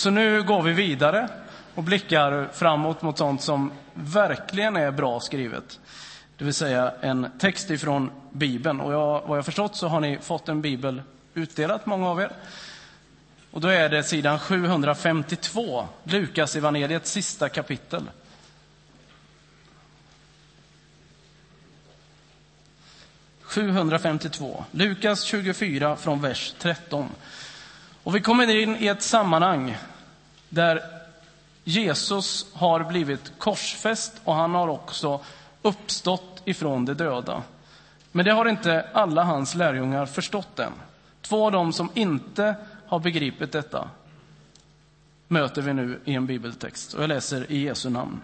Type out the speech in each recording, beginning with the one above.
Så nu går vi vidare och blickar framåt mot sånt som verkligen är bra skrivet. Det vill säga en text ifrån Bibeln. Och jag, vad jag förstått så har ni fått en bibel utdelat, många av er. Och då är det sidan 752, Lukas evangeliets sista kapitel. –752. Lukas 24 från vers 13. Och vi kommer in i ett sammanhang där Jesus har blivit korsfäst och han har också uppstått ifrån de döda. Men det har inte alla hans lärjungar förstått än. Två av dem som inte har begripit detta möter vi nu i en bibeltext. Och jag läser i Jesu namn.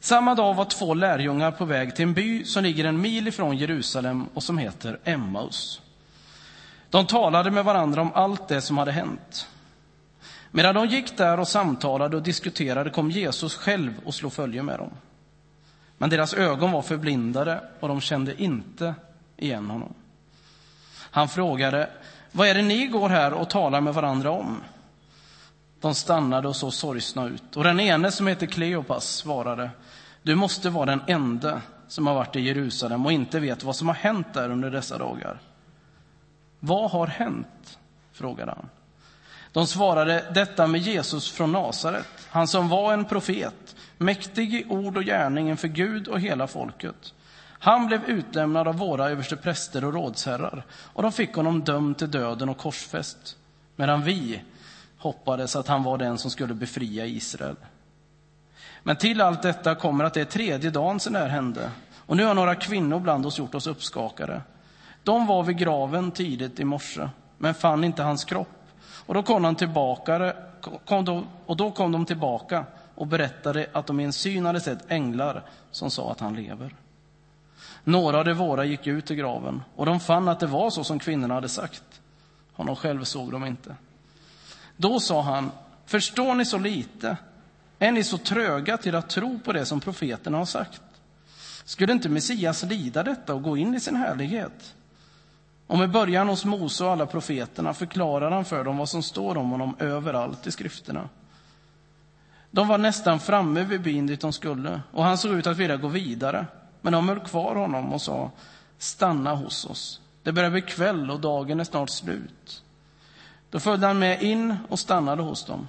Samma dag var två lärjungar på väg till en by som ligger en mil ifrån Jerusalem och som heter Emmaus. De talade med varandra om allt det som hade hänt. Medan de gick där och samtalade och diskuterade kom Jesus själv och slog följe med dem. Men deras ögon var förblindade och de kände inte igen honom. Han frågade, vad är det ni går här och talar med varandra om? De stannade och såg sorgsna ut. Och den ene som heter Kleopas svarade, du måste vara den enda som har varit i Jerusalem och inte vet vad som har hänt där under dessa dagar. Vad har hänt? frågade han. De svarade detta med Jesus från Nasaret, han som var en profet, mäktig i ord och gärning inför Gud och hela folket. Han blev utlämnad av våra överstepräster och rådsherrar och de fick honom dömd till döden och korsfäst, medan vi hoppades att han var den som skulle befria Israel. Men till allt detta kommer att det är tredje dagen sedan det här hände och nu har några kvinnor bland oss gjort oss uppskakade. De var vid graven tidigt i morse, men fann inte hans kropp. Och då kom, de tillbaka, kom de, och då kom de tillbaka och berättade att de i en syn hade sett änglar som sa att han lever. Några av de våra gick ut i graven och de fann att det var så som kvinnorna hade sagt. Honom själv såg de inte. Då sa han, förstår ni så lite? Är ni så tröga till att tro på det som profeterna har sagt? Skulle inte Messias lida detta och gå in i sin härlighet? Och med början hos Mose och alla profeterna förklarar han för dem vad som står om honom överallt i skrifterna. De var nästan framme vid byn dit de skulle och han såg ut att vilja gå vidare. Men de höll kvar honom och sa, stanna hos oss. Det börjar bli kväll och dagen är snart slut. Då följde han med in och stannade hos dem.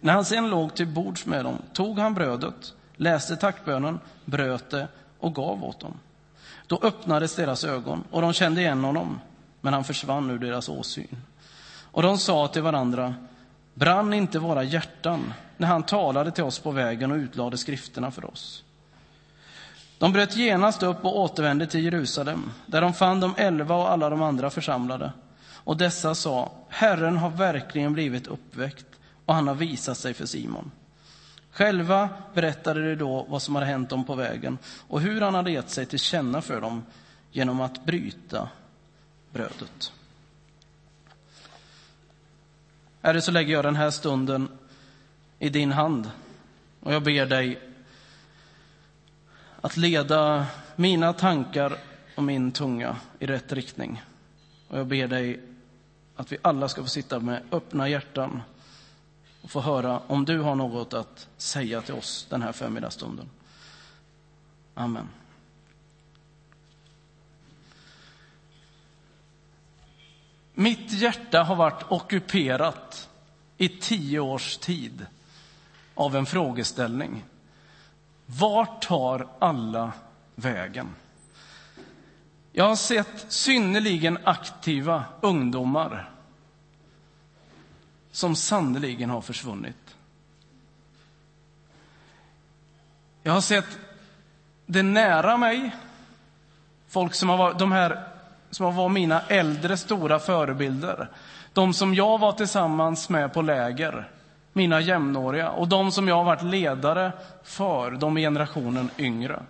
När han sen låg till bords med dem tog han brödet, läste tackbönen, bröt det och gav åt dem. Då öppnades deras ögon och de kände igen honom, men han försvann ur deras åsyn. Och de sa till varandra, brann inte våra hjärtan när han talade till oss på vägen och utlade skrifterna för oss? De bröt genast upp och återvände till Jerusalem, där de fann de elva och alla de andra församlade. Och dessa sa, Herren har verkligen blivit uppväckt och han har visat sig för Simon. Själva berättade de då vad som hade hänt dem på vägen och hur han hade gett sig till känna för dem genom att bryta brödet. Herre, så lägger jag den här stunden i din hand och jag ber dig att leda mina tankar och min tunga i rätt riktning. Och jag ber dig att vi alla ska få sitta med öppna hjärtan och få höra om du har något att säga till oss den här förmiddagsstunden. Amen. Mitt hjärta har varit ockuperat i tio års tid av en frågeställning. Vart tar alla vägen? Jag har sett synnerligen aktiva ungdomar som sannoliken har försvunnit. Jag har sett det nära mig, folk som har varit, de här som har varit mina äldre stora förebilder. De som jag var tillsammans med på läger, mina jämnåriga, och de som jag har varit ledare för, de i generationen yngre.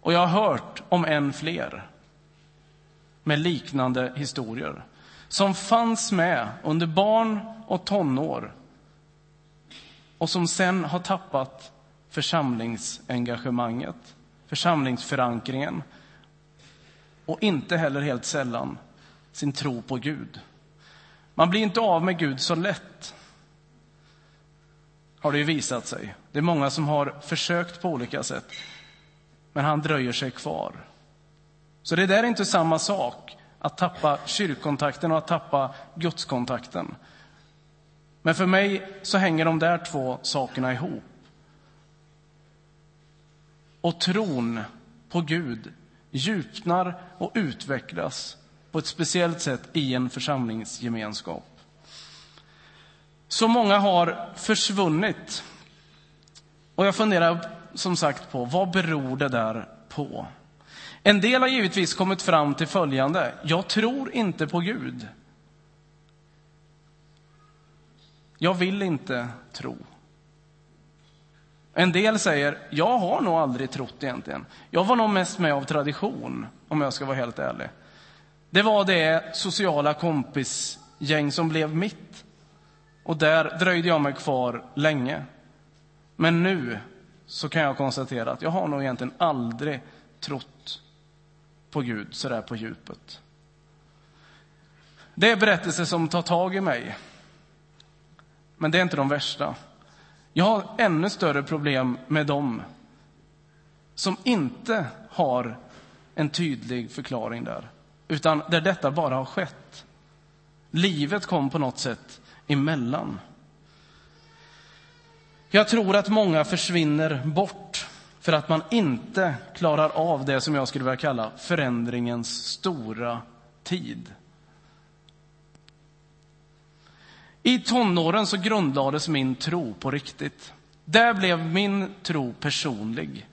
Och jag har hört om än fler med liknande historier som fanns med under barn och tonår och som sen har tappat församlingsengagemanget, församlingsförankringen och inte heller helt sällan sin tro på Gud. Man blir inte av med Gud så lätt, har det ju visat sig. Det är många som har försökt på olika sätt, men han dröjer sig kvar. Så det där är inte samma sak, att tappa kyrkkontakten och att tappa gudskontakten. Men för mig så hänger de där två sakerna ihop. Och tron på Gud djupnar och utvecklas på ett speciellt sätt i en församlingsgemenskap. Så många har försvunnit. Och jag funderar som sagt på vad beror det där på? En del har givetvis kommit fram till följande. Jag tror inte på Gud. Jag vill inte tro. En del säger, jag har nog aldrig trott egentligen. Jag var nog mest med av tradition, om jag ska vara helt ärlig. Det var det sociala kompisgäng som blev mitt. Och där dröjde jag mig kvar länge. Men nu så kan jag konstatera att jag har nog egentligen aldrig trott på Gud sådär på djupet. Det är berättelser som tar tag i mig. Men det är inte de värsta. Jag har ännu större problem med dem som inte har en tydlig förklaring där, utan där detta bara har skett. Livet kom på något sätt emellan. Jag tror att många försvinner bort för att man inte klarar av det som jag skulle vilja kalla förändringens stora tid. I tonåren så grundlades min tro på riktigt. Där blev min tro personlig.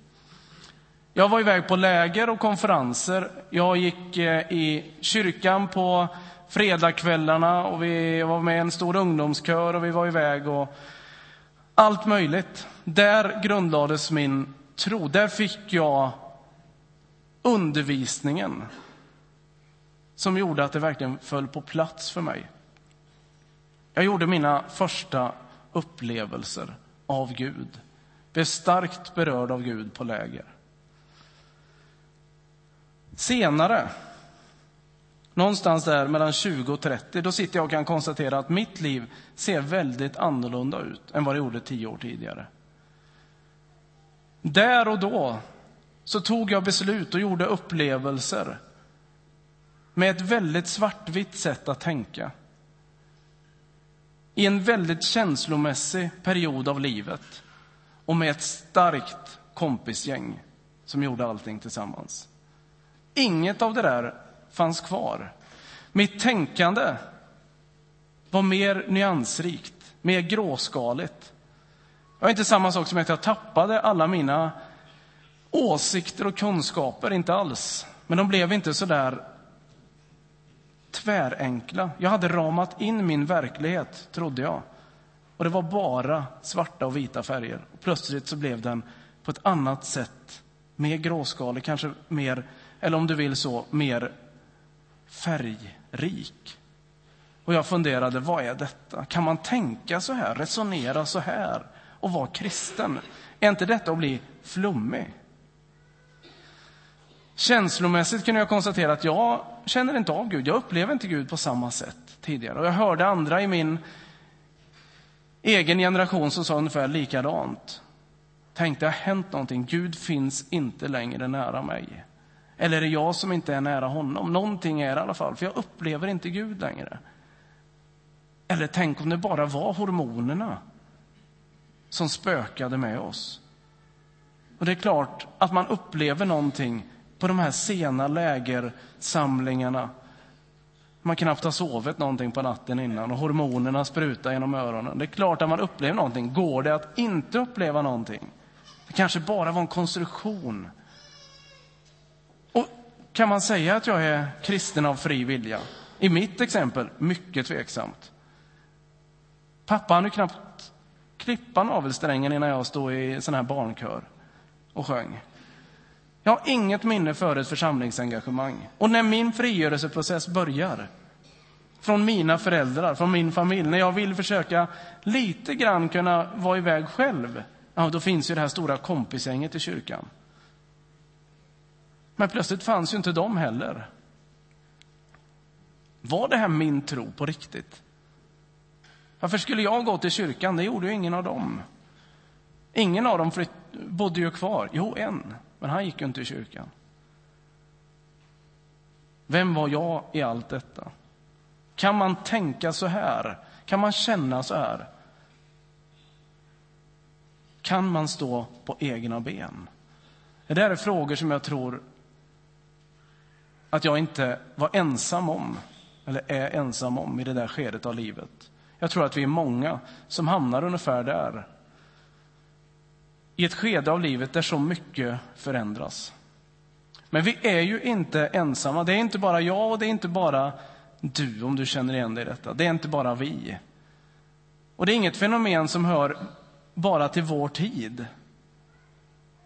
Jag var iväg på läger och konferenser. Jag gick eh, i kyrkan på fredagskvällarna och vi var med i en stor ungdomskör och vi var iväg och allt möjligt. Där grundlades min tro. Där fick jag undervisningen som gjorde att det verkligen föll på plats för mig. Jag gjorde mina första upplevelser av Gud. Blev starkt berörd av Gud på läger. Senare, någonstans där mellan 20 och 30, då sitter jag och kan konstatera att mitt liv ser väldigt annorlunda ut än vad det gjorde tio år tidigare. Där och då så tog jag beslut och gjorde upplevelser med ett väldigt svartvitt sätt att tänka i en väldigt känslomässig period av livet och med ett starkt kompisgäng som gjorde allting tillsammans. Inget av det där fanns kvar. Mitt tänkande var mer nyansrikt, mer gråskaligt. Det var inte samma sak som att jag tappade alla mina åsikter och kunskaper, inte alls. Men de blev inte så där tvärenkla. Jag hade ramat in min verklighet, trodde jag. Och det var bara svarta och vita färger. Och plötsligt så blev den på ett annat sätt mer gråskalig, kanske mer, eller om du vill så, mer färgrik. Och jag funderade, vad är detta? Kan man tänka så här, resonera så här och vara kristen? Är inte detta att bli flummig? Känslomässigt kunde jag konstatera att jag känner inte av Gud. Jag upplever inte Gud på samma sätt tidigare. Och jag hörde andra i min egen generation som sa ungefär likadant. Tänkte, det har hänt någonting. Gud finns inte längre nära mig. Eller är det jag som inte är nära honom? Någonting är det i alla fall, för jag upplever inte Gud längre. Eller tänk om det bara var hormonerna som spökade med oss. Och det är klart att man upplever någonting på de här sena lägersamlingarna. Man knappt har sovit någonting på natten innan och hormonerna sprutar genom öronen. Det är klart att man upplever någonting. Går det att inte uppleva någonting? Det kanske bara var en konstruktion. Och kan man säga att jag är kristen av fri vilja? I mitt exempel, mycket tveksamt. Pappa hann knappt klippa navelsträngen innan jag stod i sån här barnkör och sjöng. Jag har inget minne för ett församlingsengagemang. Och när min frigörelseprocess börjar, från mina föräldrar, från min familj, när jag vill försöka lite grann kunna vara iväg själv, ja, då finns ju det här stora kompisgänget i kyrkan. Men plötsligt fanns ju inte de heller. Var det här min tro på riktigt? Varför skulle jag gå till kyrkan? Det gjorde ju ingen av dem. Ingen av dem flytt, bodde ju kvar. Jo, en, men han gick ju inte i kyrkan. Vem var jag i allt detta? Kan man tänka så här? Kan man känna så här? Kan man stå på egna ben? Det där är frågor som jag tror att jag inte var ensam om, eller är ensam om i det där skedet av livet. Jag tror att vi är många som hamnar ungefär där. I ett skede av livet där så mycket förändras. Men vi är ju inte ensamma. Det är inte bara jag och det är inte bara du, om du känner igen dig i detta. Det är inte bara vi. Och det är inget fenomen som hör bara till vår tid.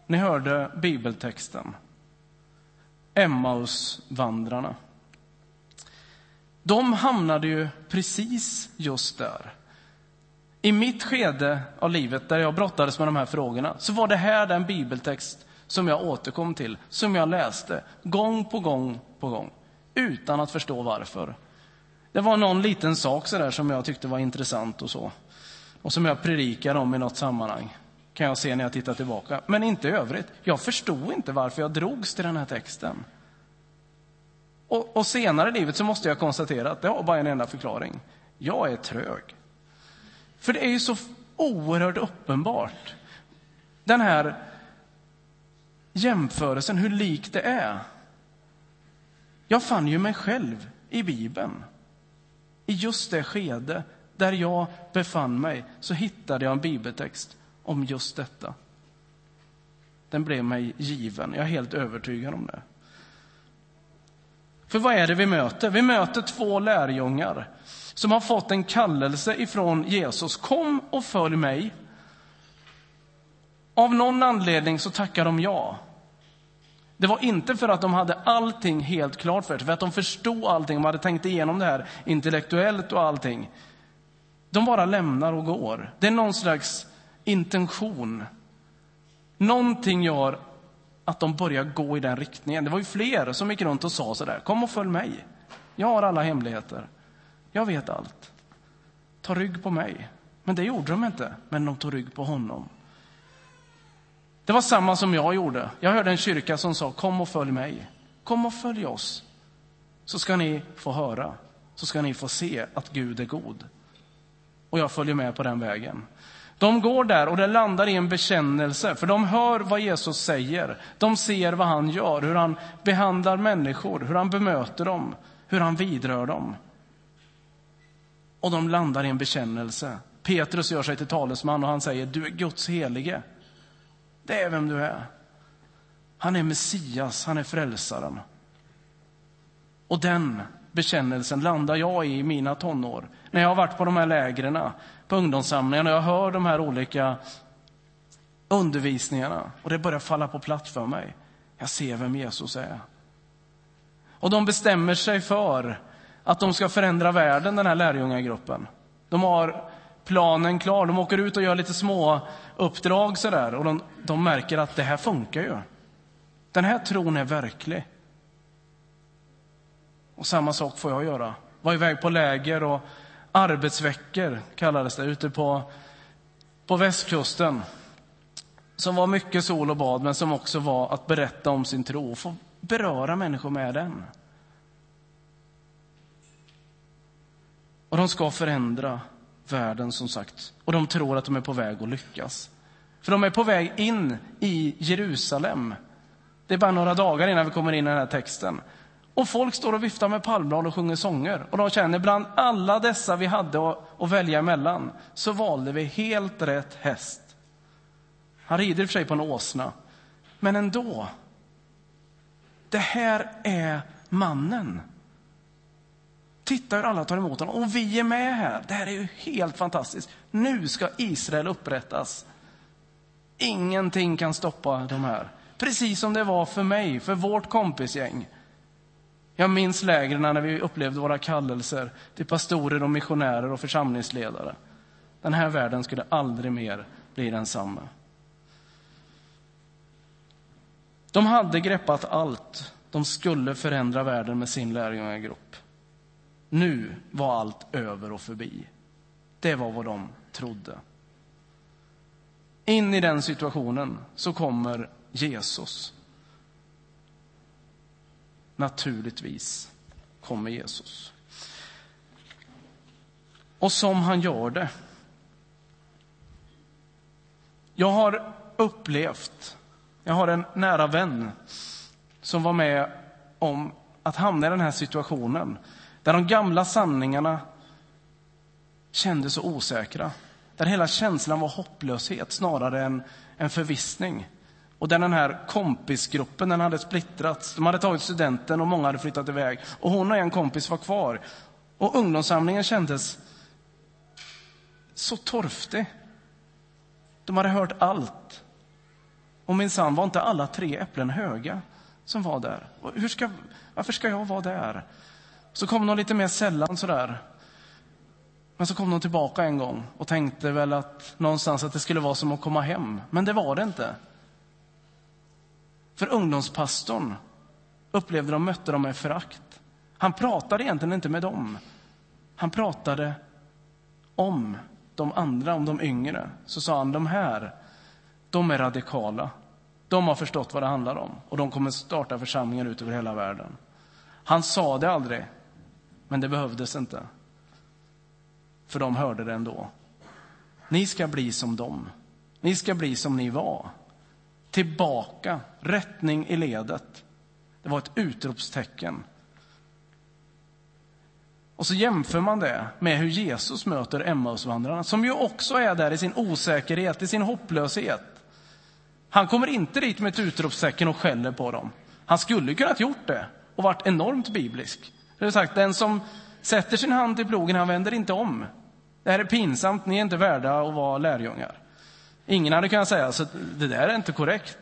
Ni hörde bibeltexten. Emmausvandrarna. De hamnade ju precis just där. I mitt skede av livet, där jag brottades med de här frågorna, så var det här den bibeltext som jag återkom till, som jag läste gång på gång på gång, utan att förstå varför. Det var någon liten sak så där som jag tyckte var intressant och så, och som jag predikade om i något sammanhang, kan jag se när jag tittar tillbaka. Men inte i övrigt. Jag förstod inte varför jag drogs till den här texten. Och, och senare i livet så måste jag konstatera att det har bara en enda förklaring. Jag är trög. För det är ju så oerhört uppenbart. Den här jämförelsen, hur likt det är. Jag fann ju mig själv i Bibeln. I just det skede där jag befann mig så hittade jag en bibeltext om just detta. Den blev mig given, jag är helt övertygad om det. För vad är det vi möter? Vi möter två lärjungar som har fått en kallelse ifrån Jesus. Kom och följ mig. Av någon anledning så tackar de ja. Det var inte för att de hade allting helt klart för sig, för att de förstod allting, de hade tänkt igenom det här intellektuellt och allting. De bara lämnar och går. Det är någon slags intention. Någonting gör att de börjar gå i den riktningen. Det var ju fler som gick runt och sa så där, kom och följ mig. Jag har alla hemligheter. Jag vet allt. Ta rygg på mig. Men det gjorde de inte, men de tog rygg på honom. Det var samma som jag gjorde. Jag hörde en kyrka som sa, kom och följ mig. Kom och följ oss. Så ska ni få höra, så ska ni få se att Gud är god. Och jag följer med på den vägen. De går där och det landar i en bekännelse, för de hör vad Jesus säger. De ser vad han gör, hur han behandlar människor, hur han bemöter dem, hur han vidrör dem. Och de landar i en bekännelse. Petrus gör sig till talesman och han säger, du är Guds helige. Det är vem du är. Han är Messias, han är frälsaren. Och den bekännelsen landar jag i i mina tonår. När jag har varit på de här lägren, på ungdomssamlingarna, jag hör de här olika undervisningarna och det börjar falla på plats för mig. Jag ser vem Jesus är. Och de bestämmer sig för att de ska förändra världen, den här lärjungagruppen. De har planen klar. De åker ut och gör lite små uppdrag sådär och de, de märker att det här funkar ju. Den här tron är verklig. Och samma sak får jag göra. Var iväg på läger och arbetsveckor kallades det ute på, på västkusten. Som var mycket sol och bad, men som också var att berätta om sin tro och få beröra människor med den. Och de ska förändra världen, som sagt. Och de tror att de är på väg att lyckas. För de är på väg in i Jerusalem. Det är bara några dagar innan vi kommer in i den här texten. Och folk står och viftar med palmblad och sjunger sånger. Och de känner, bland alla dessa vi hade att välja emellan, så valde vi helt rätt häst. Han rider i och för sig på en åsna. Men ändå. Det här är mannen. Titta hur alla tar emot honom. Och vi är med här. Det här är ju helt fantastiskt. Nu ska Israel upprättas. Ingenting kan stoppa de här. Precis som det var för mig, för vårt kompisgäng. Jag minns lägren när vi upplevde våra kallelser till pastorer och missionärer och församlingsledare. Den här världen skulle aldrig mer bli densamma. De hade greppat allt. De skulle förändra världen med sin lärjungagrupp. nu var allt över och förbi. Det var vad de trodde. In i den situationen så kommer Jesus. Naturligtvis kommer Jesus. Och som han gör det. Jag har upplevt, jag har en nära vän som var med om att hamna i den här situationen där de gamla sanningarna kändes så osäkra. Där hela känslan var hopplöshet snarare än en förvissning. Och där den här kompisgruppen den hade splittrats. De hade tagit studenten och många hade flyttat iväg. Och hon och en kompis var kvar. Och ungdomssamlingen kändes så torftig. De hade hört allt. Och minsann var inte alla tre äpplen höga som var där. Hur ska, varför ska jag vara där? Så kom de lite mer sällan sådär. Men så kom de tillbaka en gång och tänkte väl att någonstans att det skulle vara som att komma hem. Men det var det inte. För ungdomspastorn upplevde de mötte dem med förakt. Han pratade egentligen inte med dem. Han pratade om de andra, om de yngre. Så sa han, de här, de är radikala. De har förstått vad det handlar om och de kommer starta församlingar ut över hela världen. Han sa det aldrig, men det behövdes inte. För de hörde det ändå. Ni ska bli som dem. Ni ska bli som ni var. Tillbaka, rättning i ledet. Det var ett utropstecken. Och så jämför man det med hur Jesus möter Emmausvandrarna, som ju också är där i sin osäkerhet, i sin hopplöshet. Han kommer inte dit med ett utropstecken och skäller på dem. Han skulle kunnat gjort det och varit enormt biblisk. Det är sagt, den som sätter sin hand till plogen, han vänder inte om. Det här är pinsamt, ni är inte värda att vara lärjungar. Ingen hade kunnat säga, så det där är inte korrekt.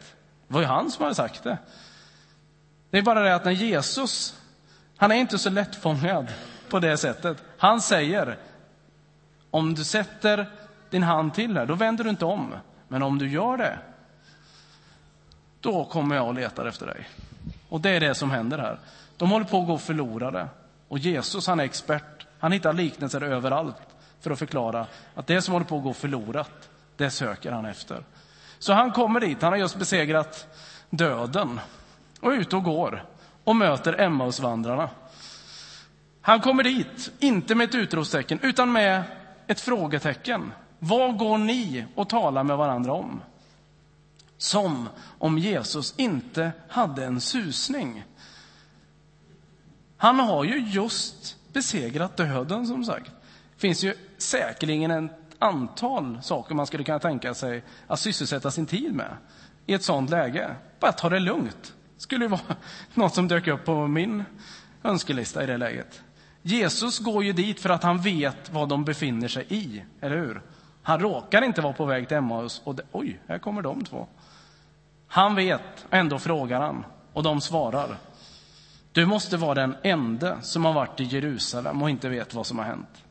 Det var ju han som hade sagt det. Det är bara det att när Jesus, han är inte så lättfångad på det sättet. Han säger, om du sätter din hand till här, då vänder du inte om. Men om du gör det, då kommer jag och letar efter dig. Och det är det som händer här. De håller på att gå förlorade. Och Jesus, han är expert. Han hittar liknelser överallt för att förklara att det som håller på att gå förlorat, det söker han efter. Så han kommer dit, han har just besegrat döden och är ute och går och möter Emmausvandrarna. Han kommer dit, inte med ett utropstecken, utan med ett frågetecken. Vad går ni och talar med varandra om? Som om Jesus inte hade en susning. Han har ju just besegrat döden, som sagt. Det finns ju säkerligen en antal saker man skulle kunna tänka sig att sysselsätta sin tid med i ett sånt läge. Bara ta det lugnt. skulle vara något som dök upp på min önskelista i det läget. Jesus går ju dit för att han vet vad de befinner sig i, eller hur? Han råkar inte vara på väg till Emmaus och det, oj, här kommer de två. Han vet, ändå frågar han och de svarar. Du måste vara den enda som har varit i Jerusalem och inte vet vad som har hänt.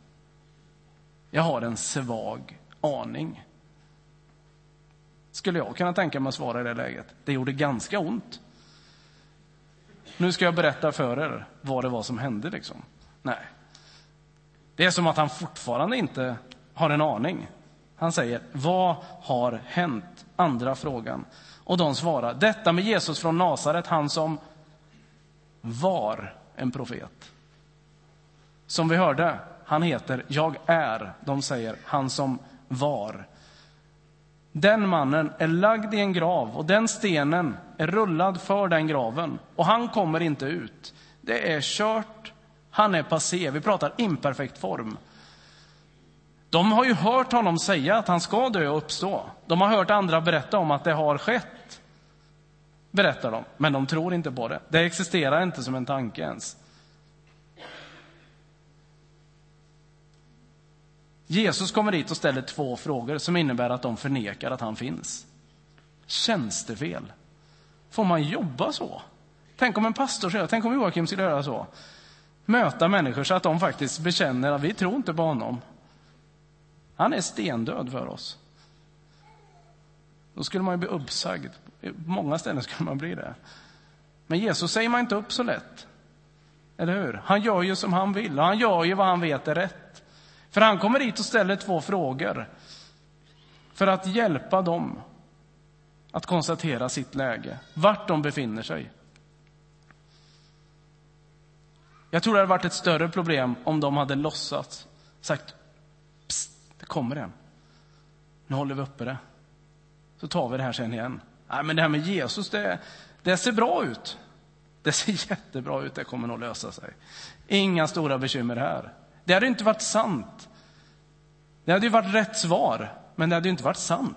Jag har en svag aning. Skulle jag kunna tänka mig att svara i det läget. Det gjorde ganska ont. Nu ska jag berätta för er vad det var som hände. Liksom. Nej. Det är som att han fortfarande inte har en aning. Han säger, vad har hänt? Andra frågan. Och de svarar, detta med Jesus från Nasaret, han som var en profet. Som vi hörde, han heter Jag är. De säger han som var. Den mannen är lagd i en grav och den stenen är rullad för den graven och han kommer inte ut. Det är kört, han är passé. Vi pratar imperfekt form. De har ju hört honom säga att han ska dö och uppstå. De har hört andra berätta om att det har skett. Berättar de, men de tror inte på det. Det existerar inte som en tanke ens. Jesus kommer dit och ställer två frågor som innebär att de förnekar att han finns. Tjänstefel. Får man jobba så? Tänk om en pastor skulle tänk om Joakim skulle göra så. Möta människor så att de faktiskt bekänner att vi tror inte på honom. Han är stendöd för oss. Då skulle man ju bli uppsagd. På många ställen skulle man bli det. Men Jesus säger man inte upp så lätt. Eller hur? Han gör ju som han vill och han gör ju vad han vet är rätt. För han kommer dit och ställer två frågor för att hjälpa dem att konstatera sitt läge, vart de befinner sig. Jag tror det hade varit ett större problem om de hade låtsats, sagt Psst, det kommer en. Nu håller vi uppe det. Så tar vi det här sen igen. Nej, men det här med Jesus, det, det ser bra ut. Det ser jättebra ut, det kommer nog lösa sig. Inga stora bekymmer här. Det hade inte varit sant. Det hade ju varit rätt svar, men det hade ju inte varit sant.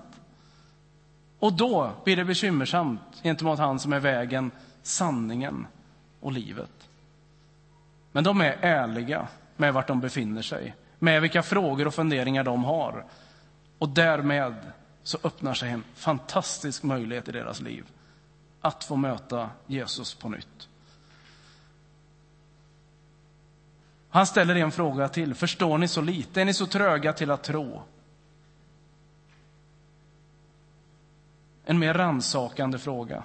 Och då blir det bekymmersamt gentemot han som är vägen, sanningen och livet. Men de är ärliga med vart de befinner sig, med vilka frågor och funderingar de har. Och därmed så öppnar sig en fantastisk möjlighet i deras liv att få möta Jesus på nytt. Han ställer en fråga till. Förstår ni så lite? Är ni så tröga till att tro? En mer rannsakande fråga.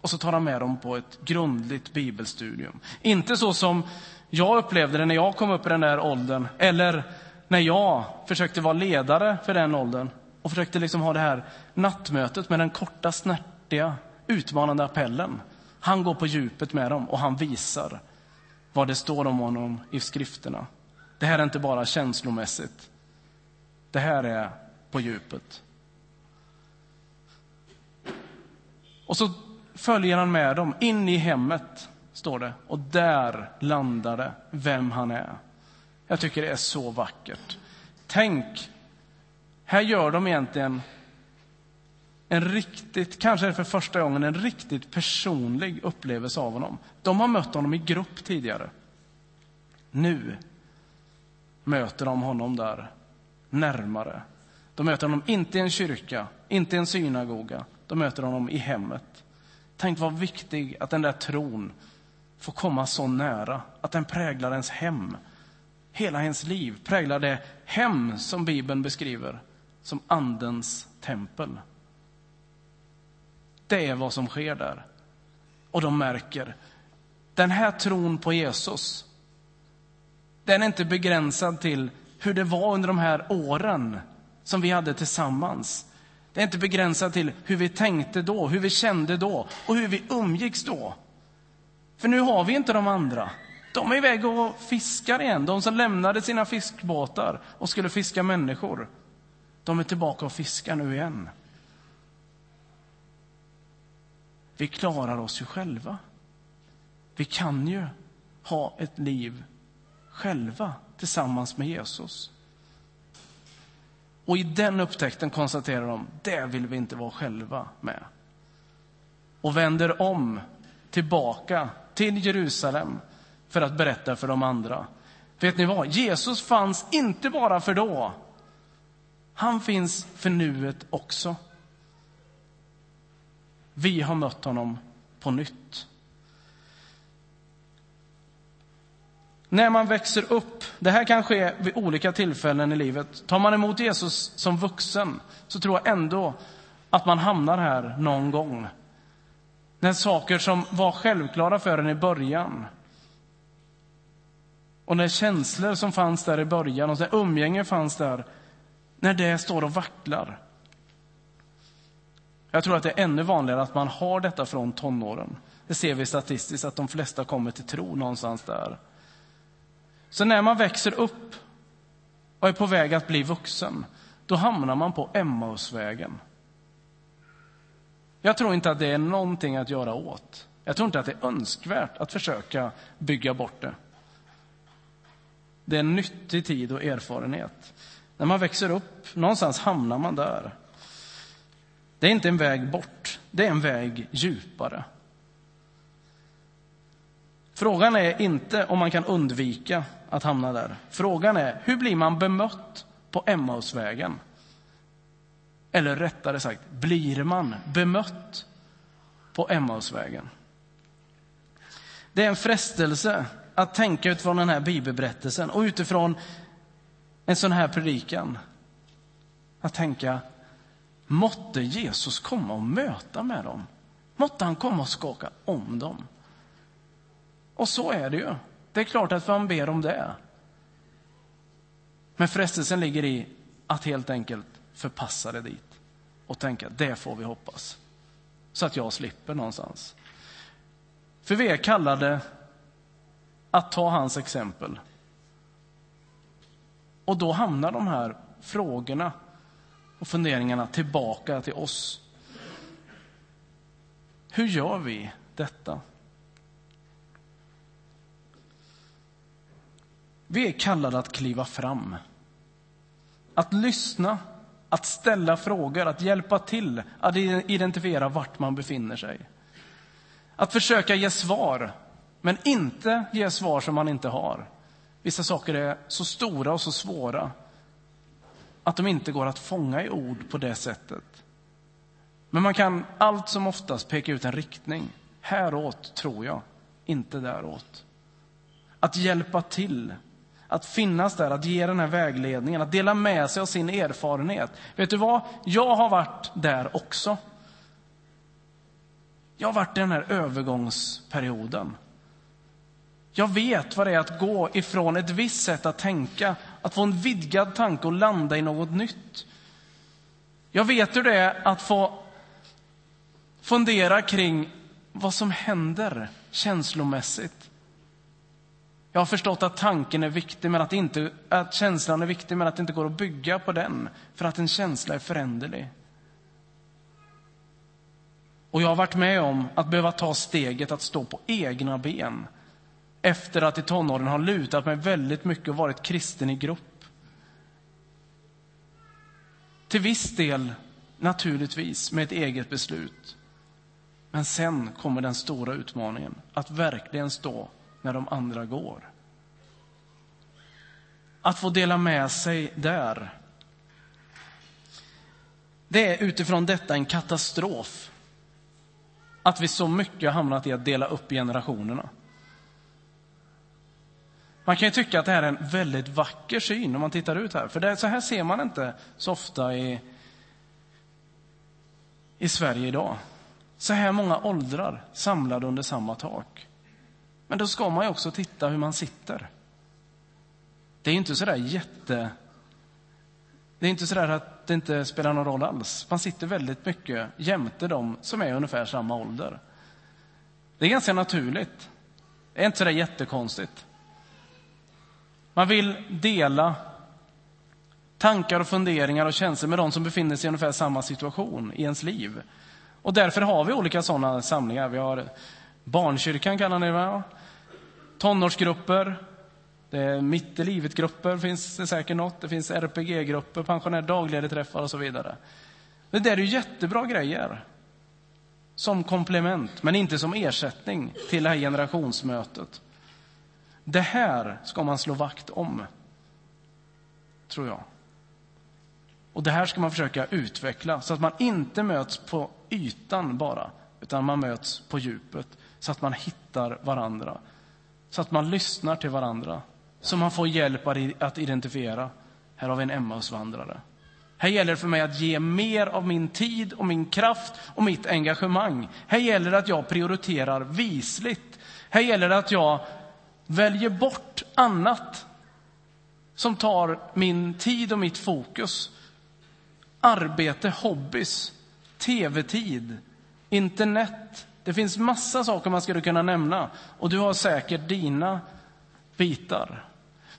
Och så tar han med dem på ett grundligt bibelstudium. Inte så som jag upplevde det när jag kom upp i den där åldern, eller när jag försökte vara ledare för den åldern och försökte liksom ha det här nattmötet med den korta, snärtiga, utmanande appellen. Han går på djupet med dem och han visar vad det står om honom i skrifterna. Det här är inte bara känslomässigt. Det här är på djupet. Och så följer han med dem in i hemmet, står det. Och där landar det vem han är. Jag tycker det är så vackert. Tänk, här gör de egentligen en riktigt, kanske för första gången, en riktigt personlig upplevelse av honom. De har mött honom i grupp tidigare. Nu möter de honom där, närmare. De möter honom inte i en kyrka, inte i en synagoga. De möter honom i hemmet. Tänk vad viktig att den där tron får komma så nära, att den präglar ens hem. Hela ens liv präglar det hem som Bibeln beskriver som Andens tempel. Det är vad som sker där. Och de märker, den här tron på Jesus, den är inte begränsad till hur det var under de här åren som vi hade tillsammans. Det är inte begränsat till hur vi tänkte då, hur vi kände då och hur vi umgicks då. För nu har vi inte de andra. De är iväg och fiskar igen, de som lämnade sina fiskbåtar och skulle fiska människor. De är tillbaka och fiskar nu igen. Vi klarar oss ju själva. Vi kan ju ha ett liv själva tillsammans med Jesus. Och i den upptäckten konstaterar de, det vill vi inte vara själva med. Och vänder om tillbaka till Jerusalem för att berätta för de andra. Vet ni vad? Jesus fanns inte bara för då. Han finns för nuet också. Vi har mött honom på nytt. När man växer upp, det här kan ske vid olika tillfällen i livet. Tar man emot Jesus som vuxen så tror jag ändå att man hamnar här någon gång. När saker som var självklara för en i början och när känslor som fanns där i början och när umgänge fanns där, när det står och vacklar. Jag tror att det är ännu vanligare att man har detta från tonåren. Det ser vi statistiskt, att de flesta kommer till tro någonstans där. Så när man växer upp och är på väg att bli vuxen, då hamnar man på Emmausvägen. Jag tror inte att det är någonting att göra åt. Jag tror inte att det är önskvärt att försöka bygga bort det. Det är en nyttig tid och erfarenhet. När man växer upp, någonstans hamnar man där. Det är inte en väg bort, det är en väg djupare. Frågan är inte om man kan undvika att hamna där. Frågan är, hur blir man bemött på Emmausvägen? Eller rättare sagt, blir man bemött på Emmausvägen? Det är en frestelse att tänka utifrån den här bibelberättelsen och utifrån en sån här predikan. Att tänka, måtte Jesus komma och möta med dem. Måtte han komma och skaka om dem. Och så är det ju. Det är klart att man ber om det. Men frestelsen ligger i att helt enkelt förpassa det dit och tänka det får vi hoppas. Så att jag slipper någonstans. För vi är kallade att ta hans exempel. Och då hamnar de här frågorna och funderingarna tillbaka till oss. Hur gör vi detta? Vi är kallade att kliva fram. Att lyssna, att ställa frågor, att hjälpa till att identifiera vart man befinner sig. Att försöka ge svar, men inte ge svar som man inte har. Vissa saker är så stora och så svåra att de inte går att fånga i ord på det sättet. Men man kan allt som oftast peka ut en riktning. Häråt, tror jag, inte däråt. Att hjälpa till, att finnas där, att ge den här vägledningen, att dela med sig av sin erfarenhet. Vet du vad? Jag har varit där också. Jag har varit i den här övergångsperioden. Jag vet vad det är att gå ifrån ett visst sätt att tänka, att få en vidgad tanke och landa i något nytt. Jag vet hur det är att få fundera kring vad som händer känslomässigt. Jag har förstått att tanken är viktig, men att, inte, att känslan är viktig, men att det inte går att bygga på den, för att en känsla är föränderlig. Och jag har varit med om att behöva ta steget att stå på egna ben efter att i tonåren ha lutat mig väldigt mycket och varit kristen i grupp. Till viss del, naturligtvis, med ett eget beslut. Men sen kommer den stora utmaningen, att verkligen stå när de andra går. Att få dela med sig där. Det är utifrån detta en katastrof att vi så mycket har hamnat i att dela upp generationerna. Man kan ju tycka att det här är en väldigt vacker syn om man tittar ut här, för det, så här ser man inte så ofta i, i Sverige idag. Så här många åldrar samlade under samma tak. Men då ska man ju också titta hur man sitter. Det är inte sådär jätte... Det är inte sådär att det inte spelar någon roll alls. Man sitter väldigt mycket jämte dem som är ungefär samma ålder. Det är ganska naturligt. Det är inte sådär jättekonstigt. Man vill dela tankar och funderingar och känslor med de som befinner sig i ungefär samma situation i ens liv. Och därför har vi olika sådana samlingar. Vi har barnkyrkan kallar ni det Tonårsgrupper, det är mitt i livet-grupper finns det säkert något. Det finns RPG-grupper, pensionär dagledarträffar och så vidare. Det där är ju jättebra grejer. Som komplement, men inte som ersättning till det här generationsmötet. Det här ska man slå vakt om, tror jag. Och det här ska man försöka utveckla så att man inte möts på ytan bara, utan man möts på djupet så att man hittar varandra. Så att man lyssnar till varandra, så man får hjälp att identifiera. Här har vi en Emmausvandrare. Här gäller det för mig att ge mer av min tid och min kraft och mitt engagemang. Här gäller det att jag prioriterar visligt. Här gäller det att jag väljer bort annat som tar min tid och mitt fokus. Arbete, hobbys, tv-tid, internet. Det finns massa saker man skulle kunna nämna och du har säkert dina bitar.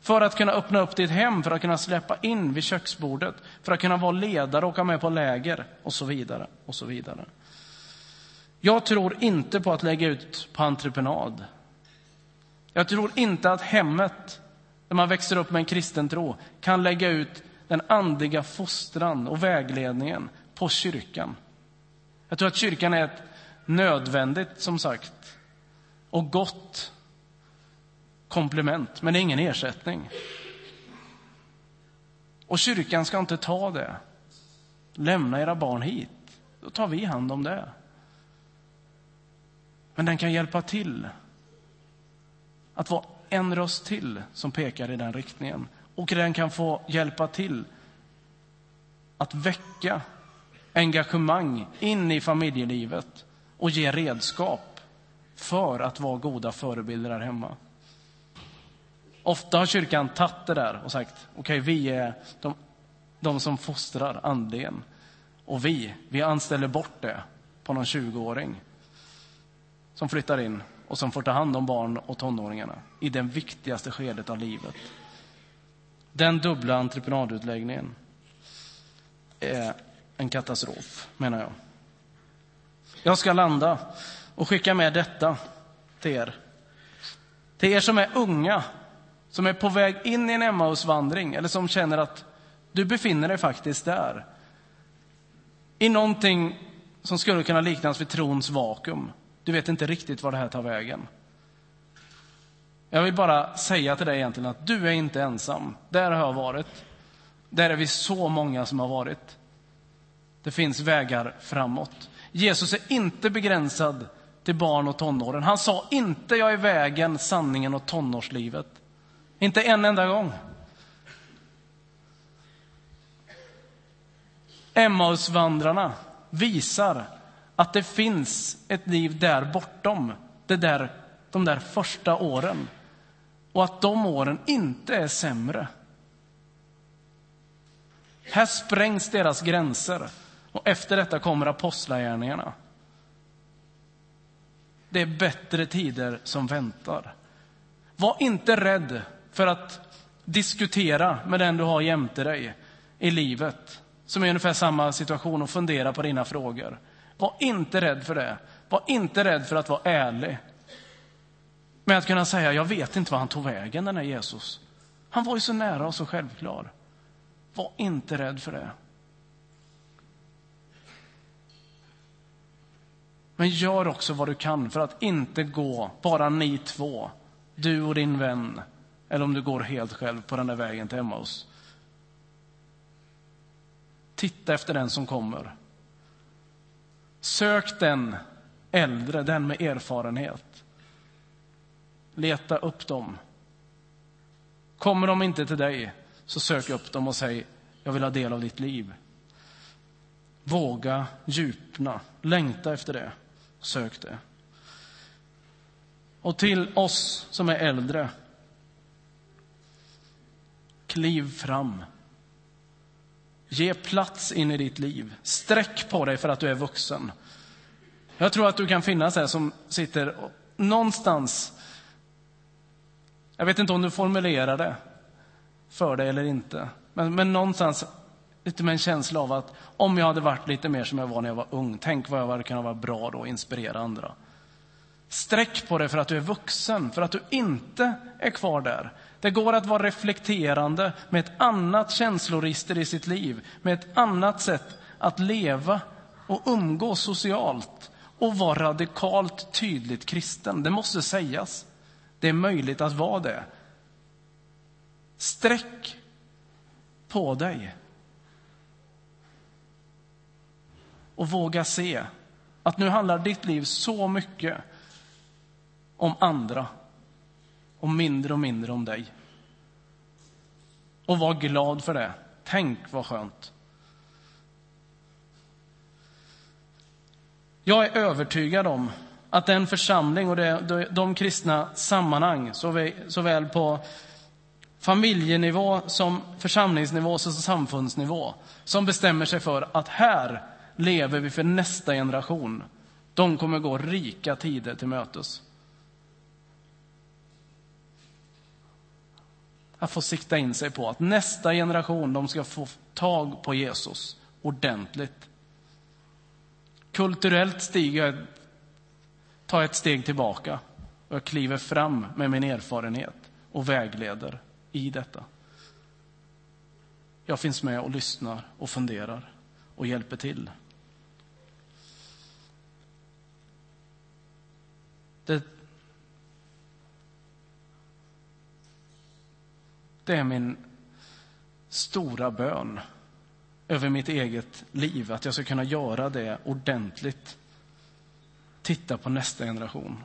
För att kunna öppna upp ditt hem, för att kunna släppa in vid köksbordet, för att kunna vara ledare och åka med på läger och så vidare. och så vidare. Jag tror inte på att lägga ut på entreprenad. Jag tror inte att hemmet, där man växer upp med en kristen tro, kan lägga ut den andliga fostran och vägledningen på kyrkan. Jag tror att kyrkan är ett nödvändigt, som sagt, och gott komplement, men det är ingen ersättning. Och kyrkan ska inte ta det. Lämna era barn hit, då tar vi hand om det. Men den kan hjälpa till att vara en röst till som pekar i den riktningen. Och den kan få hjälpa till att väcka engagemang in i familjelivet och ge redskap för att vara goda förebilder där hemma. Ofta har kyrkan tagit det där och sagt, okej, okay, vi är de, de som fostrar andligen. Och vi, vi anställer bort det på någon 20-åring som flyttar in och som får ta hand om barn och tonåringarna i det viktigaste skedet av livet. Den dubbla entreprenadutläggningen är en katastrof, menar jag. Jag ska landa och skicka med detta till er. Till er som är unga, som är på väg in i en Emmausvandring eller som känner att du befinner dig faktiskt där. I någonting som skulle kunna liknas vid trons vakuum. Du vet inte riktigt var det här tar vägen. Jag vill bara säga till dig egentligen att du är inte ensam. Där har jag varit. Där är vi så många som har varit. Det finns vägar framåt. Jesus är inte begränsad till barn och tonåren. Han sa inte jag är vägen, sanningen och tonårslivet. Inte en enda gång. Emmausvandrarna visar att det finns ett liv där bortom det där, de där första åren. Och att de åren inte är sämre. Här sprängs deras gränser. Och efter detta kommer apostlagärningarna. Det är bättre tider som väntar. Var inte rädd för att diskutera med den du har jämte dig i livet, som är ungefär samma situation, och fundera på dina frågor. Var inte rädd för det. Var inte rädd för att vara ärlig. Med att kunna säga, jag vet inte var han tog vägen, den här Jesus. Han var ju så nära och så självklar. Var inte rädd för det. Men gör också vad du kan för att inte gå bara ni två, du och din vän, eller om du går helt själv på den där vägen till Emmaus. Titta efter den som kommer. Sök den äldre, den med erfarenhet. Leta upp dem. Kommer de inte till dig, så sök upp dem och säg, jag vill ha del av ditt liv. Våga djupna, längta efter det. Sök det. Och till oss som är äldre. Kliv fram. Ge plats in i ditt liv. Sträck på dig för att du är vuxen. Jag tror att du kan finnas här som sitter någonstans. Jag vet inte om du formulerar det för dig eller inte. Men, men någonstans lite med en känsla av att om jag hade varit lite mer som jag var när jag var ung, tänk vad jag hade kunnat vara bra då och inspirera andra. Sträck på dig för att du är vuxen, för att du inte är kvar där. Det går att vara reflekterande med ett annat känsloregister i sitt liv, med ett annat sätt att leva och umgås socialt och vara radikalt tydligt kristen. Det måste sägas. Det är möjligt att vara det. Sträck på dig. och våga se att nu handlar ditt liv så mycket om andra och mindre och mindre om dig. Och var glad för det. Tänk vad skönt. Jag är övertygad om att den församling och de kristna sammanhang, såväl på familjenivå som församlingsnivå som samfundsnivå, som bestämmer sig för att här lever vi för nästa generation. De kommer gå rika tider till mötes. Att få sikta in sig på att nästa generation de ska få tag på Jesus ordentligt. Kulturellt stiger jag, tar jag ett steg tillbaka och jag kliver fram med min erfarenhet och vägleder i detta. Jag finns med och lyssnar och funderar och hjälper till. Det, det är min stora bön över mitt eget liv, att jag ska kunna göra det ordentligt. Titta på nästa generation.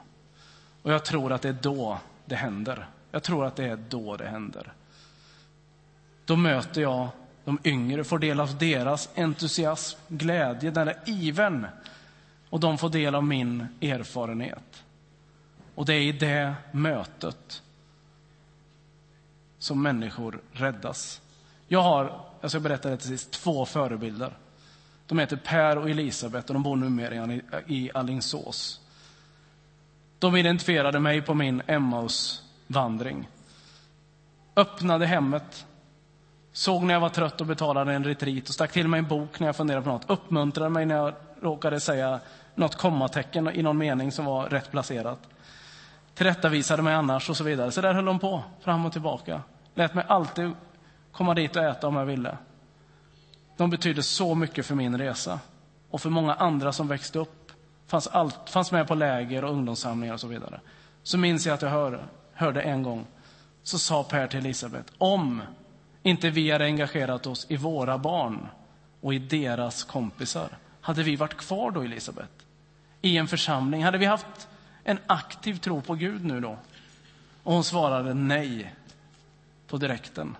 Och jag tror att det är då det händer. Jag tror att det är då det händer. Då möter jag de yngre, får del av deras entusiasm, glädje, den där ivern. Och de får del av min erfarenhet. Och det är i det mötet som människor räddas. Jag har, alltså jag ska berätta det till sist, två förebilder. De heter Per och Elisabet och de bor numera i Allingsås. De identifierade mig på min Emmaus-vandring. Öppnade hemmet, såg när jag var trött och betalade en retreat och stack till mig en bok när jag funderade på något. Uppmuntrade mig när jag råkade säga något kommatecken i någon mening som var rätt placerat. Tillrättavisade mig annars och så vidare. Så där höll de på, fram och tillbaka. Lät mig alltid komma dit och äta om jag ville. De betydde så mycket för min resa och för många andra som växte upp. Fanns, allt, fanns med på läger och ungdomssamlingar och så vidare. Så minns jag att jag hörde, hörde en gång, så sa Per till Elisabet, om inte vi hade engagerat oss i våra barn och i deras kompisar, hade vi varit kvar då, Elisabet? I en församling? Hade vi haft en aktiv tro på Gud nu då? Och hon svarade nej på direkten.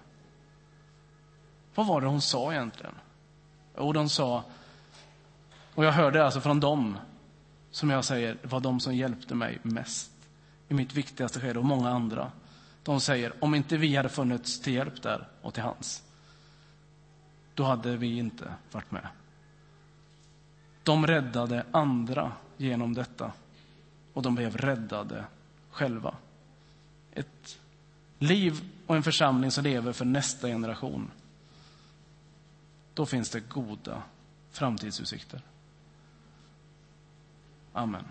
Vad var det hon sa egentligen? Och de sa, och jag hörde alltså från dem, som jag säger, var de som hjälpte mig mest i mitt viktigaste skede och många andra. De säger, om inte vi hade funnits till hjälp där och till hans, då hade vi inte varit med. De räddade andra genom detta och de blev räddade själva. Ett liv och en församling som lever för nästa generation då finns det goda framtidsutsikter. Amen.